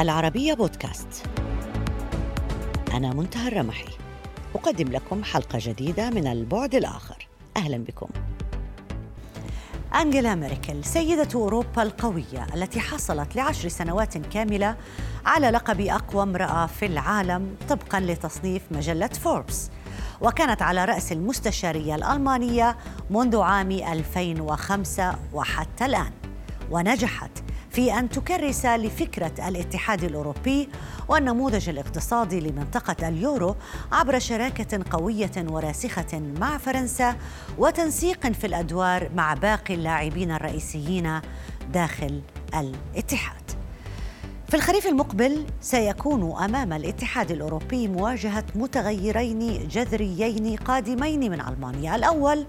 العربية بودكاست. أنا منتهى الرمحي. أقدم لكم حلقة جديدة من البعد الآخر. أهلا بكم. أنجيلا ميركل سيدة أوروبا القوية التي حصلت لعشر سنوات كاملة على لقب أقوى امرأة في العالم طبقا لتصنيف مجلة فوربس وكانت على رأس المستشارية الألمانية منذ عام 2005 وحتى الآن ونجحت في أن تكرس لفكرة الاتحاد الأوروبي والنموذج الاقتصادي لمنطقة اليورو عبر شراكة قوية وراسخة مع فرنسا وتنسيق في الأدوار مع باقي اللاعبين الرئيسيين داخل الاتحاد. في الخريف المقبل سيكون أمام الاتحاد الأوروبي مواجهة متغيرين جذريين قادمين من ألمانيا، الأول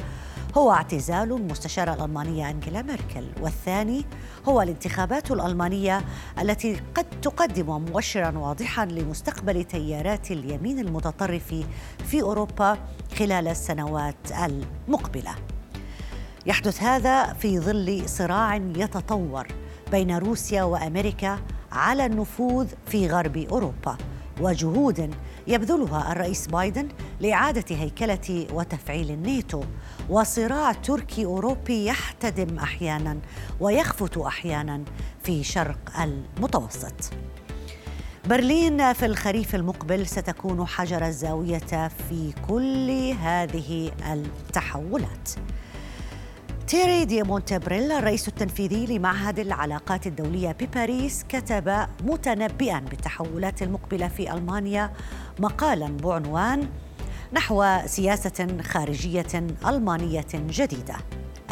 هو اعتزال المستشارة الألمانية أنجيلا ميركل والثاني هو الانتخابات الألمانية التي قد تقدم مؤشرا واضحا لمستقبل تيارات اليمين المتطرف في أوروبا خلال السنوات المقبلة. يحدث هذا في ظل صراع يتطور بين روسيا وأمريكا على النفوذ في غرب أوروبا وجهود يبذلها الرئيس بايدن لإعادة هيكلة وتفعيل الناتو. وصراع تركي أوروبي يحتدم أحيانا ويخفت أحيانا في شرق المتوسط. برلين في الخريف المقبل ستكون حجر الزاوية في كل هذه التحولات. تيري دي مونتبريل الرئيس التنفيذي لمعهد العلاقات الدولية بباريس كتب متنبئا بالتحولات المقبلة في ألمانيا مقالا بعنوان نحو سياسة خارجية ألمانية جديدة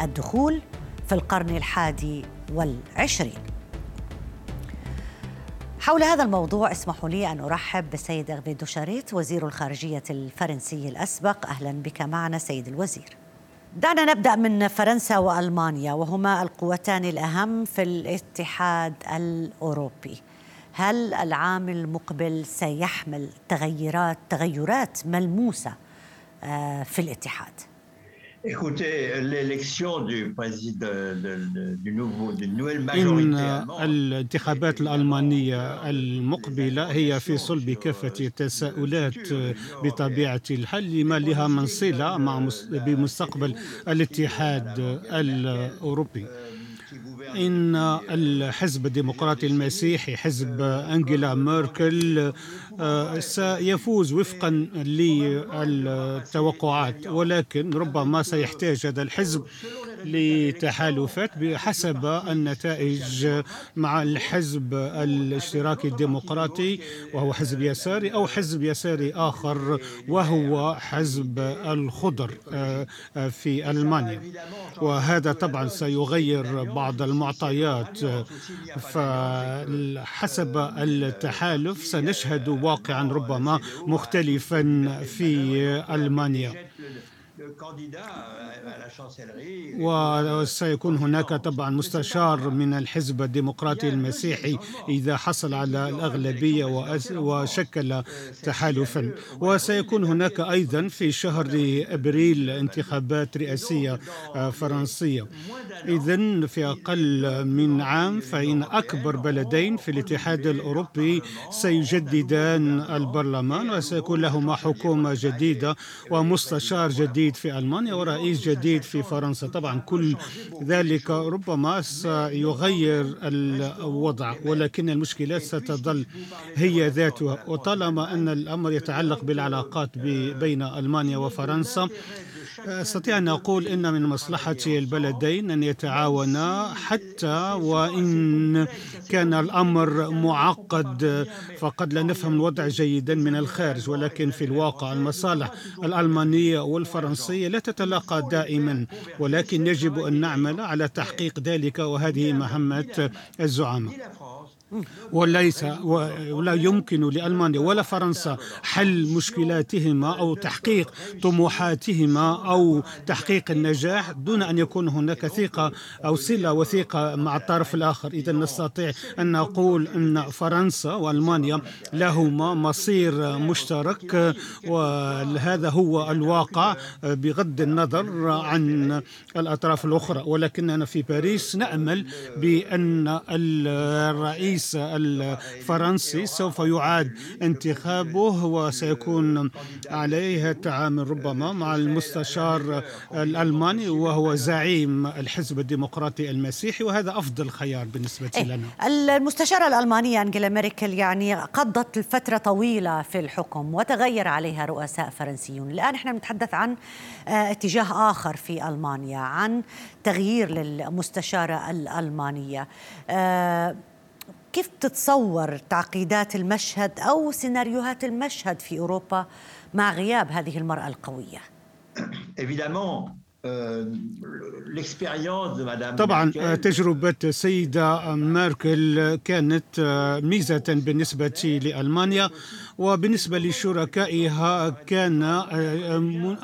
الدخول في القرن الحادي والعشرين. حول هذا الموضوع اسمحوا لي أن أرحب بالسيد أغفي دوشاريت وزير الخارجية الفرنسي الأسبق. أهلا بك معنا سيد الوزير. دعنا نبدأ من فرنسا وألمانيا وهما القوتان الأهم في الاتحاد الأوروبي. هل العام المقبل سيحمل تغيرات تغيرات ملموسة آه، في الاتحاد؟ Écoutez, l'élection du président du nouveau d'une nouvelle majorité الانتخابات الألمانية المقبلة هي في صلب كافة التساؤلات بطبيعة الحال لما لها من صلة مع بمستقبل الاتحاد الأوروبي. إن الحزب الديمقراطي المسيحي حزب أنجيلا ميركل سيفوز وفقا للتوقعات ولكن ربما سيحتاج هذا الحزب لتحالفات بحسب النتائج مع الحزب الاشتراكي الديمقراطي وهو حزب يساري أو حزب يساري آخر وهو حزب الخضر آه، في ألمانيا. وهذا طبعا سيغير بعض المعطيات. فحسب التحالف سنشهد واقعا ربما مختلفا في ألمانيا. وسيكون هناك طبعا مستشار من الحزب الديمقراطي المسيحي إذا حصل على الأغلبية وشكل تحالفا. وسيكون هناك أيضا في شهر أبريل انتخابات رئاسية آه، فرنسية. إذا في أقل من عام فإن أكبر بلدين في الاتحاد الأوروبي سيجددان البرلمان وسيكون لهما حكومة جديدة ومستشار جديد في ألمانيا ورئيس جديد في فرنسا. طبعا كل ذلك ربما سيغير الوضع ولكن المشكلات ستظل هي ذاتها. وطالما أن الأمر يتعلق بالعلاقات بين ألمانيا وفرنسا أستطيع أن أقول إن من مصلحة البلدين أن يتعاونا حتى وإن كان الأمر معقد فقد لا نفهم الوضع جيدا من الخارج. ولكن في الواقع المصالح الألمانية والفرنسيه لا تتلاقى دائما ولكن يجب أن نعمل على تحقيق ذلك. وهذه مهمة الزعماء. وليس ولا يمكن لألمانيا ولا فرنسا حل مشكلاتهما أو تحقيق طموحاتهما أو تحقيق النجاح دون أن يكون هناك ثقة أو صلة وثيقة مع الطرف الآخر. إذا نستطيع أن نقول أن فرنسا وألمانيا لهما مصير مشترك وهذا هو الواقع بغض النظر عن الأطراف الأخرى. ولكننا في باريس نأمل بأن الرئيس الرئيس الفرنسي سوف يعاد انتخابه وسيكون عليه التعامل ربما مع المستشار الألماني وهو زعيم الحزب الديمقراطي المسيحي وهذا أفضل خيار بالنسبة إيه؟ لنا المستشارة الألمانية أنجيلا ميركل يعني قضت فترة طويلة في الحكم وتغير عليها رؤساء فرنسيون الآن إحنا نتحدث عن آه، اتجاه آخر في ألمانيا عن تغيير للمستشارة الألمانية آه، كيف تتصور تعقيدات المشهد أو سيناريوهات المشهد في أوروبا مع غياب هذه المرأة القوية؟ طبعا تجربة السيدة ميركل كانت ميزة بالنسبة لألمانيا وبالنسبة لشركائها كان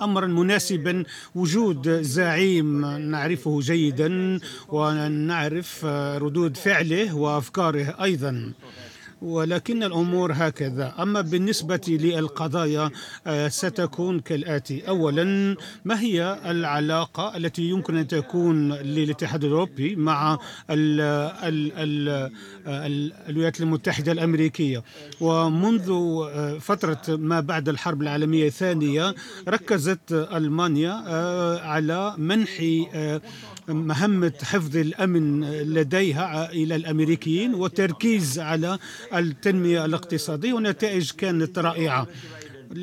أمرا مناسبا وجود زعيم نعرفه جيدا ونعرف ردود فعله وأفكاره أيضا. ولكن الأمور هكذا. أما بالنسبة للقضايا آه، ستكون كالآتي. اولا ما هي العلاقة التي يمكن أن تكون للاتحاد الأوروبي مع الولايات المتحدة الأمريكية؟ ومنذ آه، فترة ما بعد الحرب العالمية الثانية ركزت ألمانيا آه، على منح مهمة حفظ الأمن لديها إلى الأمريكيين وتركيز على التنمية الاقتصادية ونتائج كانت رائعة.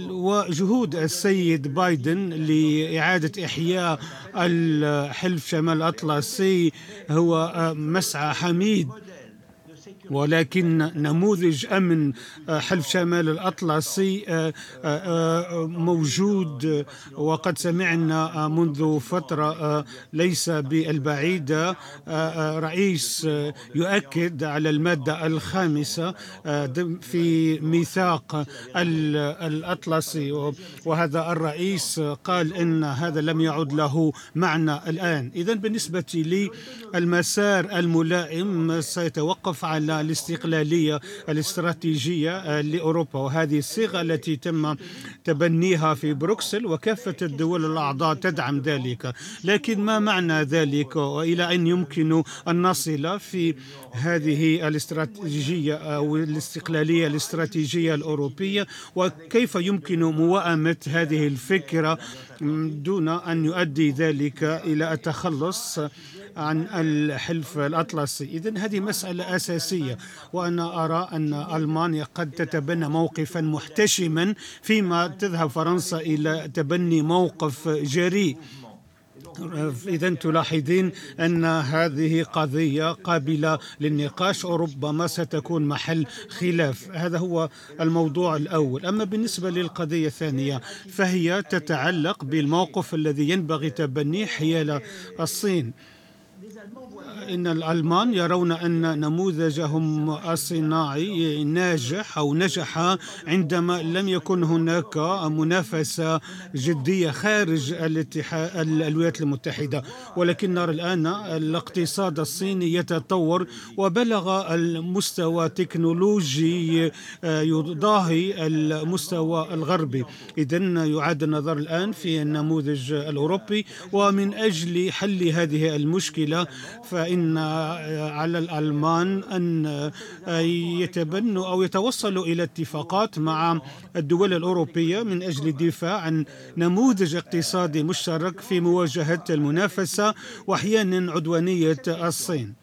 وجهود السيد بايدن لإعادة إحياء الحلف شمال الأطلسي هو مسعى حميد. ولكن نموذج أمن آه، حلف شمال الأطلسي آه، آه، موجود وقد سمعنا منذ فترة ليس بالبعيده رئيس يؤكد على المادة الخامسة في ميثاق الأطلسي. وهذا الرئيس قال إن هذا لم يعد له معنى الآن. اذا بالنسبة لي المسار الملائم سيتوقف على الاستقلالية الاستراتيجية آه، لأوروبا. وهذه الصيغة التي تم تبنيها في بروكسل وكافة الدول الأعضاء تدعم ذلك. لكن ما معنى ذلك؟ وإلى أين يمكن أن نصل في هذه الاستراتيجية أو الاستقلالية الاستراتيجية الأوروبية؟ وكيف يمكن موائمة هذه الفكرة دون أن يؤدي ذلك إلى التخلص عن الحلف الأطلسي؟ إذا هذه مسألة أساسية. وأنا أرى أن ألمانيا قد تتبنى موقفا محتشما فيما تذهب فرنسا إلى تبني موقف جريء. إذا تلاحظين أن هذه قضية قابلة للنقاش وربما ستكون محل خلاف. هذا هو الموضوع الأول. أما بالنسبة للقضية الثانية فهي تتعلق بالموقف الذي ينبغي تبنيه حيال الصين. إن الألمان يرون أن نموذجهم الصناعي ناجح أو نجح عندما لم يكن هناك منافسة جدية خارج الاتحاد الولايات المتحدة. ولكن نرى الآن الاقتصاد الصيني يتطور وبلغ المستوى تكنولوجي يضاهي المستوى الغربي. إذا يعاد النظر الآن في النموذج الأوروبي ومن أجل حل هذه المشكلة فإن على الألمان أن يتبنوا أو يتوصلوا إلى اتفاقات مع الدول الأوروبية من أجل الدفاع عن نموذج اقتصادي مشترك في مواجهة المنافسة وأحيانا عدوانية الصين.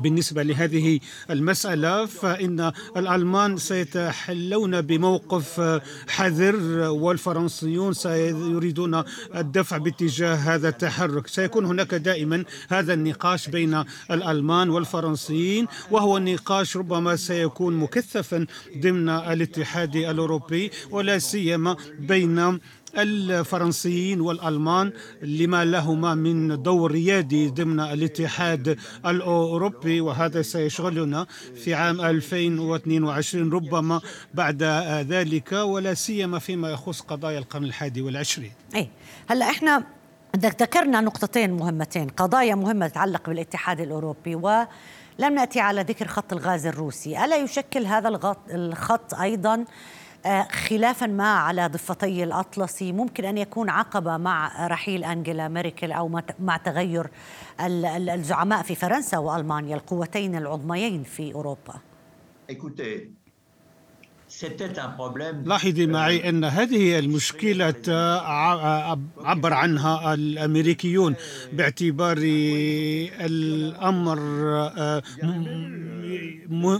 بالنسبة لهذه المسألة فإن الألمان سيتحلون بموقف حذر والفرنسيون سيريدون الدفع باتجاه هذا التحرك. سيكون هناك دائما هذا النقاش بين الألمان والفرنسيين وهو النقاش ربما سيكون مكثفا ضمن الاتحاد الأوروبي ولا سيما بين الفرنسيين والألمان لما لهما من دور ريادي ضمن الاتحاد الأوروبي وهذا سيشغلنا في عام 2022 ربما بعد ذلك ولا سيما فيما يخص قضايا القرن الحادي والعشرين. أي هلا إحنا ذكرنا نقطتين مهمتين قضايا مهمة تتعلق بالاتحاد الأوروبي و لم نأتي على ذكر خط الغاز الروسي. ألا يشكل هذا الخط أيضا خلافا ما على ضفتي الأطلسي. ممكن أن يكون عقبة مع رحيل أنجيلا ميركل أو مع تغير الزعماء في فرنسا وألمانيا القوتين العظميين في أوروبا. لاحظي معي أن هذه المشكلة عبر عنها الأمريكيون باعتبار الأمر آه،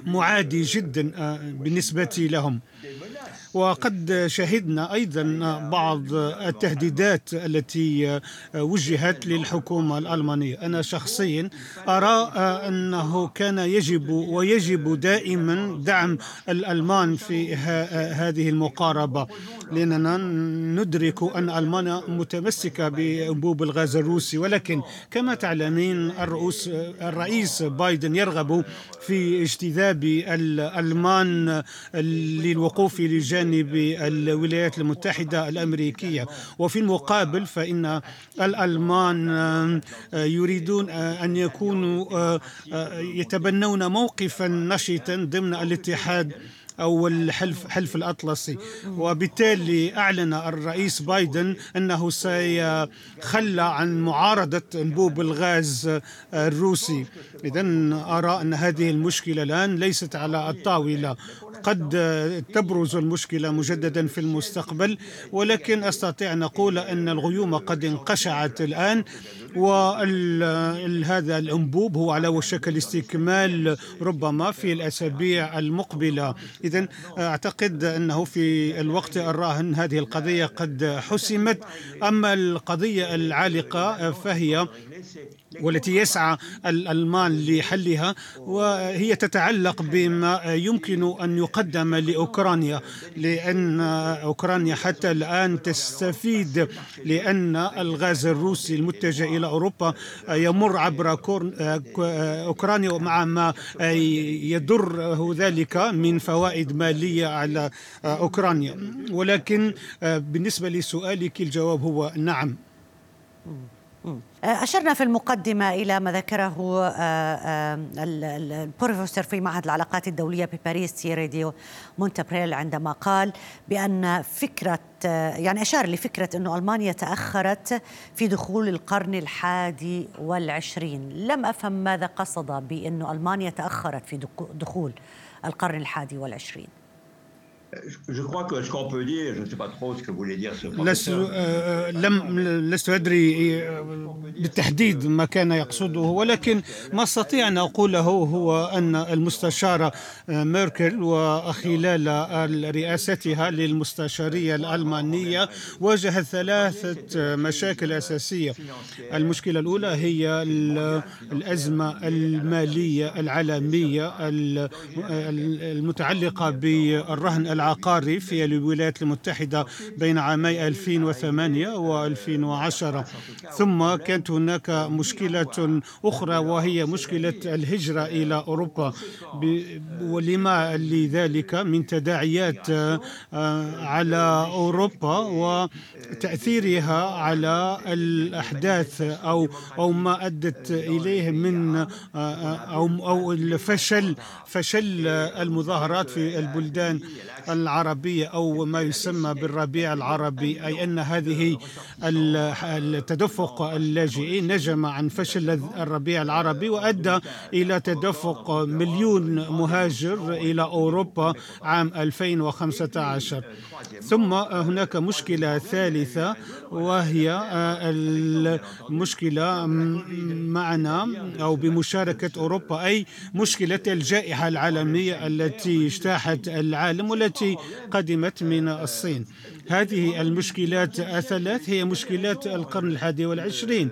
معادي جدا آه، بالنسبة لهم. وقد شهدنا أيضا بعض التهديدات التي وجهت للحكومة الألمانية. أنا شخصيا أرى أنه كان يجب ويجب دائما دعم الألمان في هذه المقاربة لأننا ندرك أن المانيا متمسكة بأنبوب الغاز الروسي. ولكن كما تعلمين الرؤوس الرئيس بايدن يرغب في اجتذاب الألمان للوقوف لجانب بجانب الولايات المتحدة الأمريكية. وفي المقابل فإن الألمان آه، يريدون آه، أن يكونوا آه، يتبنون موقفا نشطا ضمن الاتحاد أو الحلف حلف الأطلسي. وبالتالي أعلن الرئيس بايدن أنه سيخلى عن معارضة أنبوب الغاز الروسي. إذا أرى أن هذه المشكلة الآن ليست على الطاولة. قد تبرز المشكلة مجددا في المستقبل ولكن أستطيع أن أقول أن الغيوم قد انقشعت الآن. وهذا الأنبوب هو على وشك الاستكمال ربما في الأسابيع المقبلة. إذا أعتقد أنه في الوقت الراهن هذه القضية قد حسمت. أما القضية العالقة فهي والتي يسعى الألمان لحلها وهي تتعلق بما يمكن أن يقدم لأوكرانيا لأن أوكرانيا حتى الآن تستفيد لأن الغاز الروسي المتجه إلى أوروبا يمر عبر أوكرانيا مع ما يضر ذلك من فوائد مالية على أوكرانيا. ولكن بالنسبة لسؤالك الجواب هو نعم. أشرنا في المقدمة إلى ما ذكره آه، آه، البروفيسور في معهد العلاقات الدولية بباريس تيري ديو مونتابريل عندما قال بأن فكرة يعني أشار لفكرة أن ألمانيا تأخرت في دخول القرن الحادي والعشرين. لم أفهم ماذا قصد بأن ألمانيا تأخرت في دخول القرن الحادي والعشرين. Je crois que ce qu'on peut dire, je ne sais pas trop ce que voulait dire ce لست لم لست أدري بالتحديد ما كان يقصده. ولكن ما أستطيع أن أقوله هو أن المستشارة ميركل وخلال رئاستها للمستشارية الألمانية واجهت ثلاثة مشاكل أساسية. المشكلة الأولى هي الأزمة المالية العالمية المتعلقة بالرهن العقاري في الولايات المتحدة بين عامي 2008 و 2010 ثم كانت هناك مشكلة أخرى وهي مشكلة الهجرة إلى أوروبا. ولما لذلك؟ من تداعيات آه، على أوروبا وتأثيرها على الأحداث أو أو ما أدت إليه من آه، آه، أو أو الفشل فشل المظاهرات في البلدان. العربية أو ما يسمى بالربيع العربي أي أن هذه التدفق اللاجئين نجم عن فشل الربيع العربي وأدى إلى تدفق مليون مهاجر إلى أوروبا عام 2015 ثم هناك مشكلة ثالثة وهي المشكلة معنا أو بمشاركة أوروبا أي مشكلة الجائحة العالمية التي اجتاحت العالم والتي قدمت من الصين. هذه المشكلات الثلاث هي مشكلات القرن الحادي والعشرين.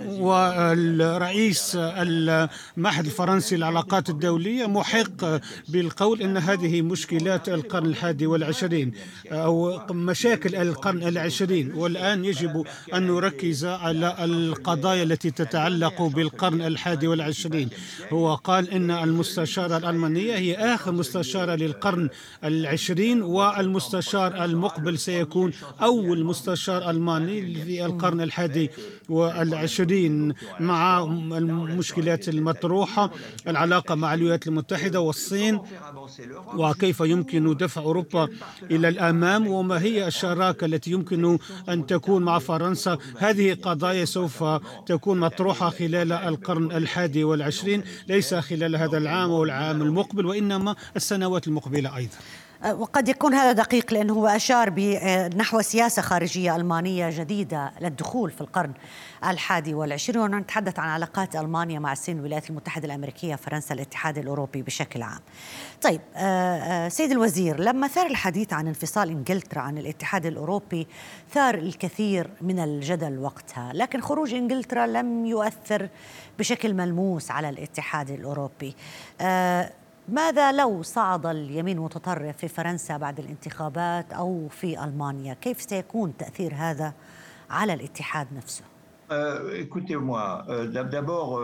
والرئيس المعهد الفرنسي للعلاقات الدولية محق بالقول أن هذه مشكلات القرن الحادي والعشرين أو مشاكل القرن العشرين. والآن يجب أن نركز على القضايا التي تتعلق بالقرن الحادي والعشرين. هو قال أن المستشارة الألمانية هي آخر مستشارة للقرن العشرين والمستشار المقبل سيكون أول مستشار ألماني في القرن الحادي والعشرين. والعشرين مع المشكلات المطروحة العلاقة مع الولايات المتحدة والصين وكيف يمكن دفع أوروبا إلى الأمام وما هي الشراكة التي يمكن أن تكون مع فرنسا؟ هذه قضايا سوف تكون مطروحة خلال القرن الحادي والعشرين ليس خلال هذا العام والعام المقبل وإنما السنوات المقبلة أيضا. وقد يكون هذا دقيق لأنه هو أشار نحو سياسة خارجية ألمانية جديدة للدخول في القرن الحادي والعشرين. ونتحدث عن علاقات ألمانيا مع الصين الولايات المتحدة الأمريكية فرنسا الاتحاد الأوروبي بشكل عام. طيب آه، آه، سيد الوزير لما ثار الحديث عن انفصال إنجلترا عن الاتحاد الأوروبي ثار الكثير من الجدل وقتها لكن خروج إنجلترا لم يؤثر بشكل ملموس على الاتحاد الأوروبي. آه، ماذا لو صعد اليمين المتطرف في فرنسا بعد الانتخابات أو في ألمانيا؟ كيف سيكون تأثير هذا على الاتحاد نفسه؟ écoutez-moi, d'abord,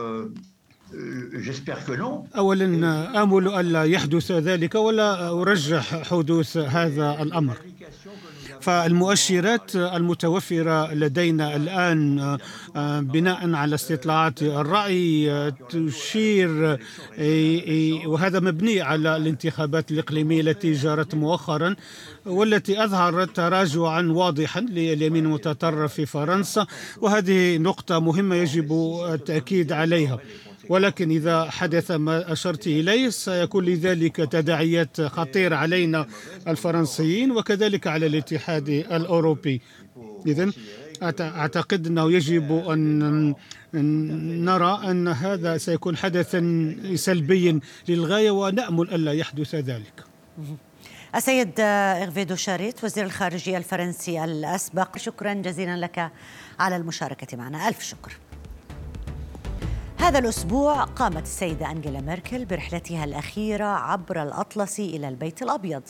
أولا آمل ألا يحدث ذلك ولا أرجح حدوث هذا الأمر فالمؤشرات المتوفرة لدينا الآن آه، بناء على استطلاعات الرأي آه، تشير آه، وهذا مبني على الانتخابات الإقليمية التي جرت مؤخرا والتي أظهرت تراجعا واضحا لليمين المتطرف في فرنسا وهذه نقطة مهمة يجب التأكيد عليها. ولكن إذا حدث ما أشرت إليه سيكون لذلك تداعيات خطيرة علينا الفرنسيين وكذلك على الاتحاد الأوروبي. إذا أعتقد أنه يجب أن نرى أن هذا سيكون حدثا سلبيا للغاية ونأمل ألا يحدث ذلك. السيد إغفيدو شاريت وزير الخارجية الفرنسي الأسبق شكرا جزيلا لك على المشاركة معنا. ألف شكر. هذا الأسبوع قامت السيدة أنجيلا ميركل برحلتها الأخيرة عبر الأطلسي إلى البيت الأبيض.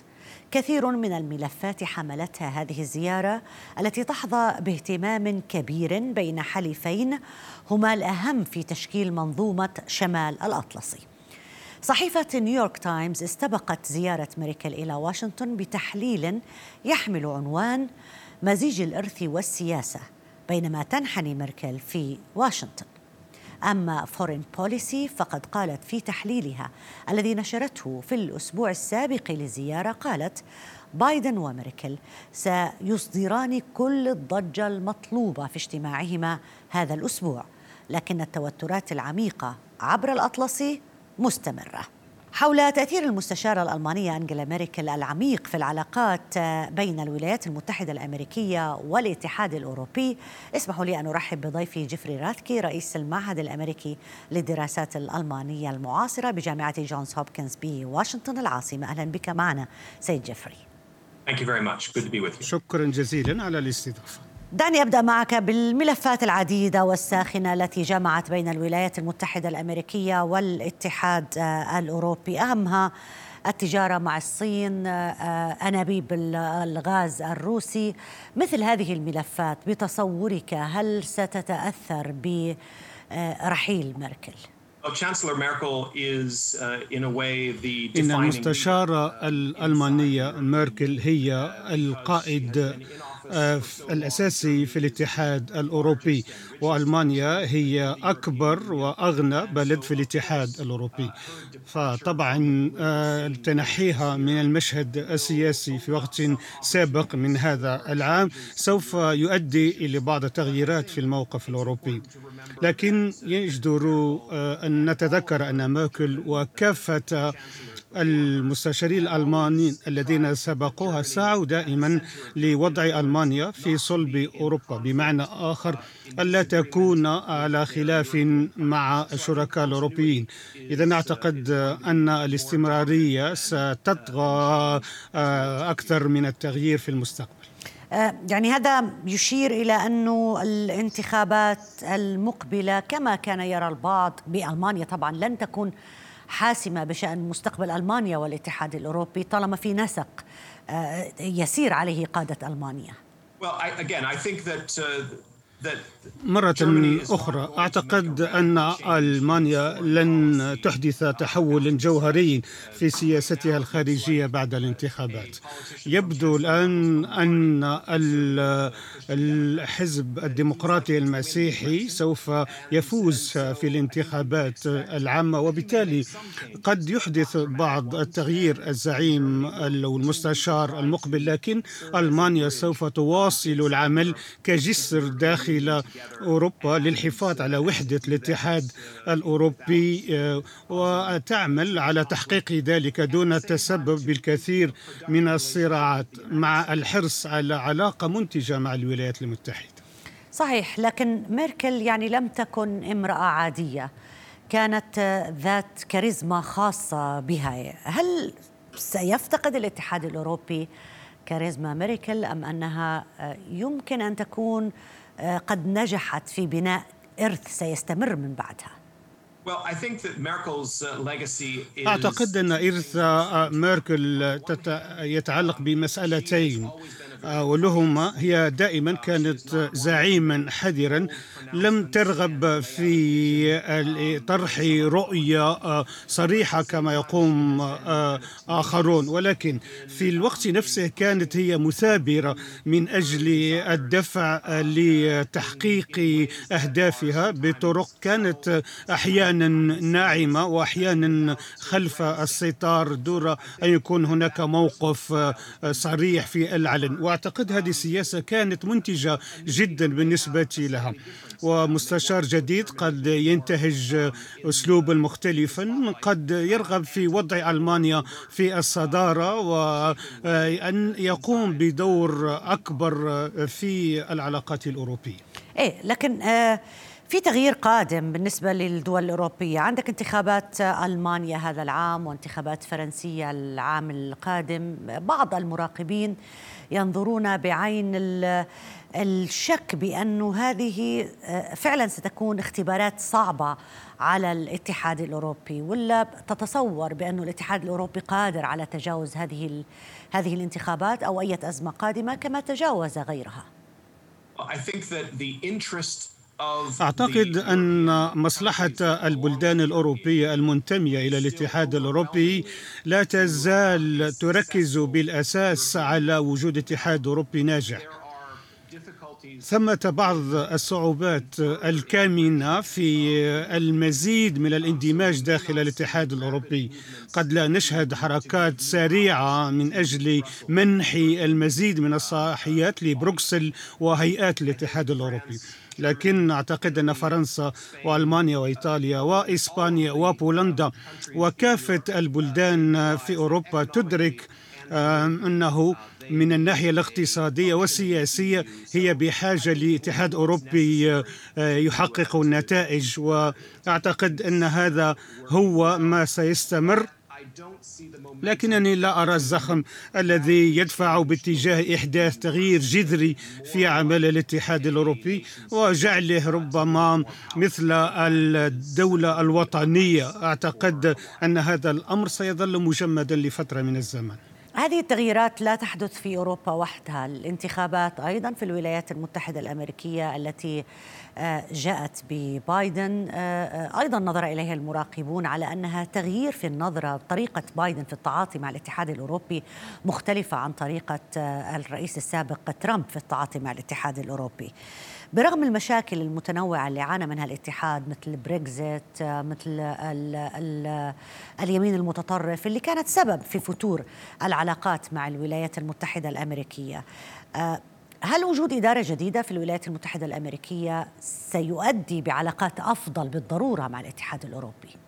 كثير من الملفات حملتها هذه الزيارة التي تحظى باهتمام كبير بين حليفين هما الأهم في تشكيل منظومة شمال الأطلسي صحيفة نيويورك تايمز استبقت زيارة ميركل إلى واشنطن بتحليل يحمل عنوان مزيج الإرث والسياسة بينما تنحني ميركل في واشنطن. أما فورين بوليسي فقد قالت في تحليلها. الذي نشرته في الأسبوع السابق للزيارة قالت بايدن وميركل سيصدران كل الضجة المطلوبة في اجتماعهما هذا الأسبوع لكن التوترات العميقة عبر الأطلسي مستمرة. حول تأثير المستشارة الألمانية أنجيلا ميركل العميق في العلاقات بين الولايات المتحدة الأمريكية والاتحاد الأوروبي أسمحوا لي أن أرحب بضيفي جيفري راثكي رئيس المعهد الأمريكي للدراسات الألمانية المعاصرة بجامعة جونز هوبكنز بواشنطن العاصمة. أهلا بك معنا سيد جيفري. شكرا جزيلا على الاستضافة. دعني ابدا معك بالملفات العديدة والساخنة التي جمعت بين الولايات المتحدة الأمريكية والاتحاد آه، الأوروبي. أهمها التجارة مع الصين آه، أنابيب الغاز الروسي. مثل هذه الملفات بتصورك هل ستتأثر برحيل ميركل؟ إن المستشارة الألمانية ميركل هي القائد آه، الأساسي في الاتحاد الأوروبي. وألمانيا هي أكبر وأغنى بلد في الاتحاد الأوروبي. فطبعا تنحيها من المشهد السياسي في وقت سابق من هذا العام سوف يؤدي إلى بعض التغييرات في الموقف الأوروبي. لكن يجدر آه، أن نتذكر أن ماكل وكافة المستشارين الألمانيين الذين سبقوها سعوا دائما لوضع ألمانيا في صلب أوروبا. بمعنى آخر ألا تكون على خلاف مع الشركاء الأوروبيين. إذا أعتقد أن الاستمرارية ستطغى آه، أكثر من التغيير في المستقبل. يعني هذا يشير إلى أنه الانتخابات المقبلة كما كان يرى البعض بألمانيا طبعا لن تكون حاسمة بشأن مستقبل ألمانيا والاتحاد الأوروبي طالما في نسق آه، يسير عليه قادة ألمانيا. Well, I, again, I think that uh, مرة أخرى أعتقد أن ألمانيا لن تحدث تحول جوهري في سياستها الخارجية بعد الانتخابات. يبدو الآن أن الحزب الديمقراطي المسيحي سوف يفوز في الانتخابات العامة وبالتالي قد يحدث بعض التغيير الزعيم أو المستشار المقبل لكن ألمانيا سوف تواصل العمل كجسر داخل أوروبا للحفاظ على وحدة الاتحاد الأوروبي آه، وتعمل على تحقيق ذلك دون التسبب بالكثير من الصراعات مع الحرص على علاقة منتجة مع الولايات المتحدة. صحيح لكن ميركل يعني لم تكن امرأة عادية كانت ذات كاريزما خاصة بها. هل سيفتقد الاتحاد الأوروبي كاريزما ميركل أم أنها يمكن أن تكون قد نجحت في بناء إرث سيستمر من بعدها. أعتقد أن إرث ميركل يتعلق بمسألتين. ولهما هي دائما كانت زعيما حذرا لم ترغب في طرح رؤية صريحة كما يقوم آخرون. ولكن في الوقت نفسه كانت هي مثابرة من أجل الدفع لتحقيق أهدافها بطرق كانت أحيانا ناعمة وأحيانا خلف الستار دون أن يكون هناك موقف صريح في العلن. واعتقد هذه السياسة كانت منتجة جدا بالنسبة لها. ومستشار جديد قد ينتهج اسلوبا مختلفا قد يرغب في وضع ألمانيا في الصدارة وأن يقوم بدور أكبر في العلاقات الأوروبية. إيه لكن آه في تغيير قادم بالنسبة للدول الأوروبية. عندك انتخابات ألمانيا هذا العام وانتخابات فرنسية العام القادم. بعض المراقبين ينظرون بعين الشك بأن هذه فعلا ستكون اختبارات صعبة على الاتحاد الأوروبي ولا تتصور بأن الاتحاد الأوروبي قادر على تجاوز هذه هذه الانتخابات أو أي أزمة قادمة كما تجاوز غيرها؟ I think that the interest أعتقد أن مصلحة البلدان الأوروبية المنتمية إلى الاتحاد الأوروبي لا تزال تركز بالأساس على وجود اتحاد أوروبي ناجح. ثمة بعض الصعوبات الكامنة في المزيد من الاندماج داخل الاتحاد الأوروبي. قد لا نشهد حركات سريعة من أجل منح المزيد من الصلاحيات لبروكسل وهيئات الاتحاد الأوروبي. لكن أعتقد أن فرنسا وألمانيا وإيطاليا وإسبانيا وبولندا وكافة البلدان في أوروبا تدرك أنه من الناحية الاقتصادية والسياسية هي بحاجة لاتحاد أوروبي آه، يحقق النتائج. وأعتقد أن هذا هو ما سيستمر. لكنني لا أرى الزخم الذي يدفع باتجاه إحداث تغيير جذري في عمل الاتحاد الأوروبي وجعله ربما مثل الدولة الوطنية. أعتقد أن هذا الأمر سيظل مجمدا لفترة من الزمن. هذه التغييرات لا تحدث في أوروبا وحدها، الانتخابات أيضا في الولايات المتحدة الأمريكية التي آه، جاءت ببايدن. آه، آه، أيضا نظر إليها المراقبون على أنها تغيير في النظرة. طريقة بايدن في التعاطي مع الاتحاد الأوروبي مختلفة عن طريقة الرئيس السابق ترامب في التعاطي مع الاتحاد الأوروبي. برغم المشاكل المتنوعة اللي عانى منها الاتحاد مثل بريكزيت مثل ال ال اليمين المتطرف اللي كانت سبب في فتور العلاقات مع الولايات المتحدة الأمريكية هل وجود إدارة جديدة في الولايات المتحدة الأمريكية سيؤدي بعلاقات أفضل بالضرورة مع الاتحاد الأوروبي؟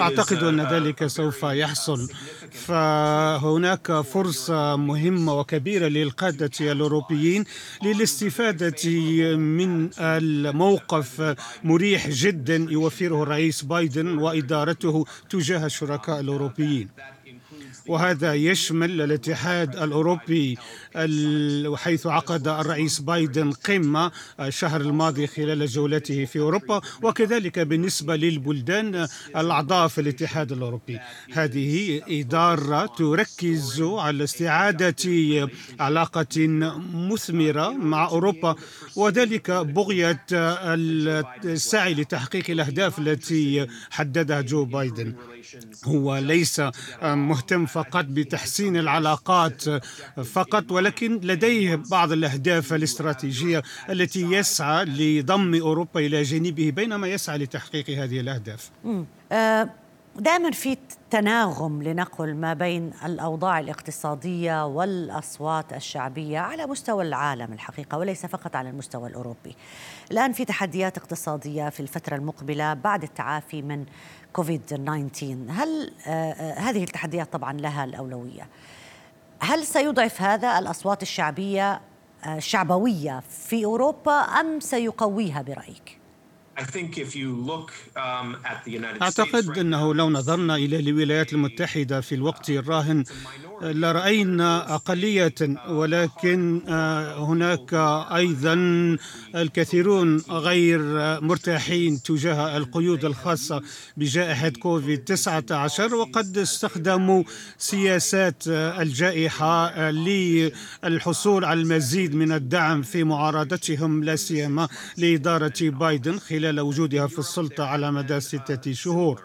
أعتقد أن ذلك سوف يحصل. فهناك فرصة مهمة وكبيرة للقادة الأوروبيين للاستفادة من الموقف مريح جدا يوفره الرئيس بايدن وإدارته تجاه الشركاء الأوروبيين. وهذا يشمل الاتحاد الأوروبي حيث عقد الرئيس بايدن قمة الشهر الماضي خلال جولته في أوروبا وكذلك بالنسبة للبلدان الأعضاء في الاتحاد الأوروبي. هذه إدارة تركز على استعادة علاقة مثمرة مع أوروبا وذلك بغية السعي لتحقيق الأهداف التي حددها جو بايدن. هو ليس مهتم فقط بتحسين العلاقات فقط ولكن لديه بعض الأهداف الاستراتيجية التي يسعى لضم أوروبا إلى جانبه بينما يسعى لتحقيق هذه الأهداف. آه، دائما في تناغم لنقل ما بين الأوضاع الاقتصادية والأصوات الشعبية على مستوى العالم الحقيقة وليس فقط على المستوى الأوروبي. الآن في تحديات اقتصادية في الفترة المقبلة بعد التعافي من كوفيد 19 هل آه، آه، هذه التحديات طبعا لها الأولوية هل سيضعف هذا الأصوات الشعبية آه، الشعبوية في أوروبا أم سيقويها برأيك؟ um, أعتقد أنه لو نظرنا إلى الولايات المتحدة في الوقت الراهن لرأينا أقلية ولكن آه، هناك أيضا الكثيرون غير مرتاحين تجاه القيود الخاصة بجائحة كوفيد 19 وقد استخدموا سياسات الجائحة للحصول على المزيد من الدعم في معارضتهم لا سيما لإدارة بايدن خلال وجودها في السلطة على مدى ستة شهور.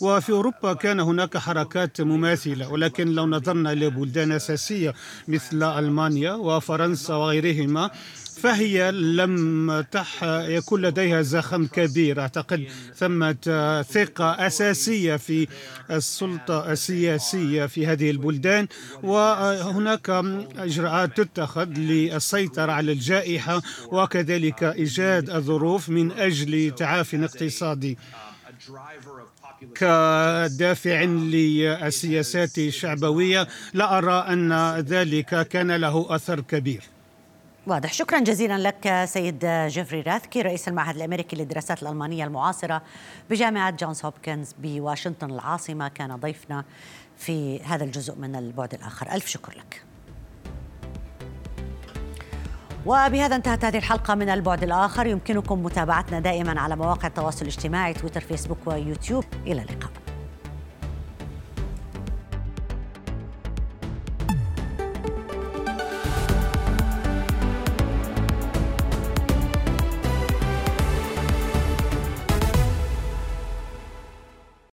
وفي أوروبا كان هناك حركات مماثلة ولكن لو نظرنا إلى بلدان أساسية مثل ألمانيا وفرنسا وغيرهما فهي لم تح يكون لديها زخم كبير. أعتقد ثمة ثقة أساسية في السلطة السياسية في هذه البلدان وهناك إجراءات تتخذ للسيطرة على الجائحة وكذلك إيجاد الظروف من أجل تعافي اقتصادي كدافع للسياسات الشعبوية لا أرى أن ذلك كان له أثر كبير. واضح. شكرا جزيلا لك سيد جيفري راثكي رئيس المعهد الأمريكي للدراسات الألمانية المعاصرة بجامعة جونز هوبكنز بواشنطن العاصمة. كان ضيفنا في هذا الجزء من البعد الآخر. ألف شكر لك. وبهذا انتهت هذه الحلقة من البعد الآخر. يمكنكم متابعتنا دائما على مواقع التواصل الاجتماعي تويتر فيسبوك ويوتيوب. إلى اللقاء.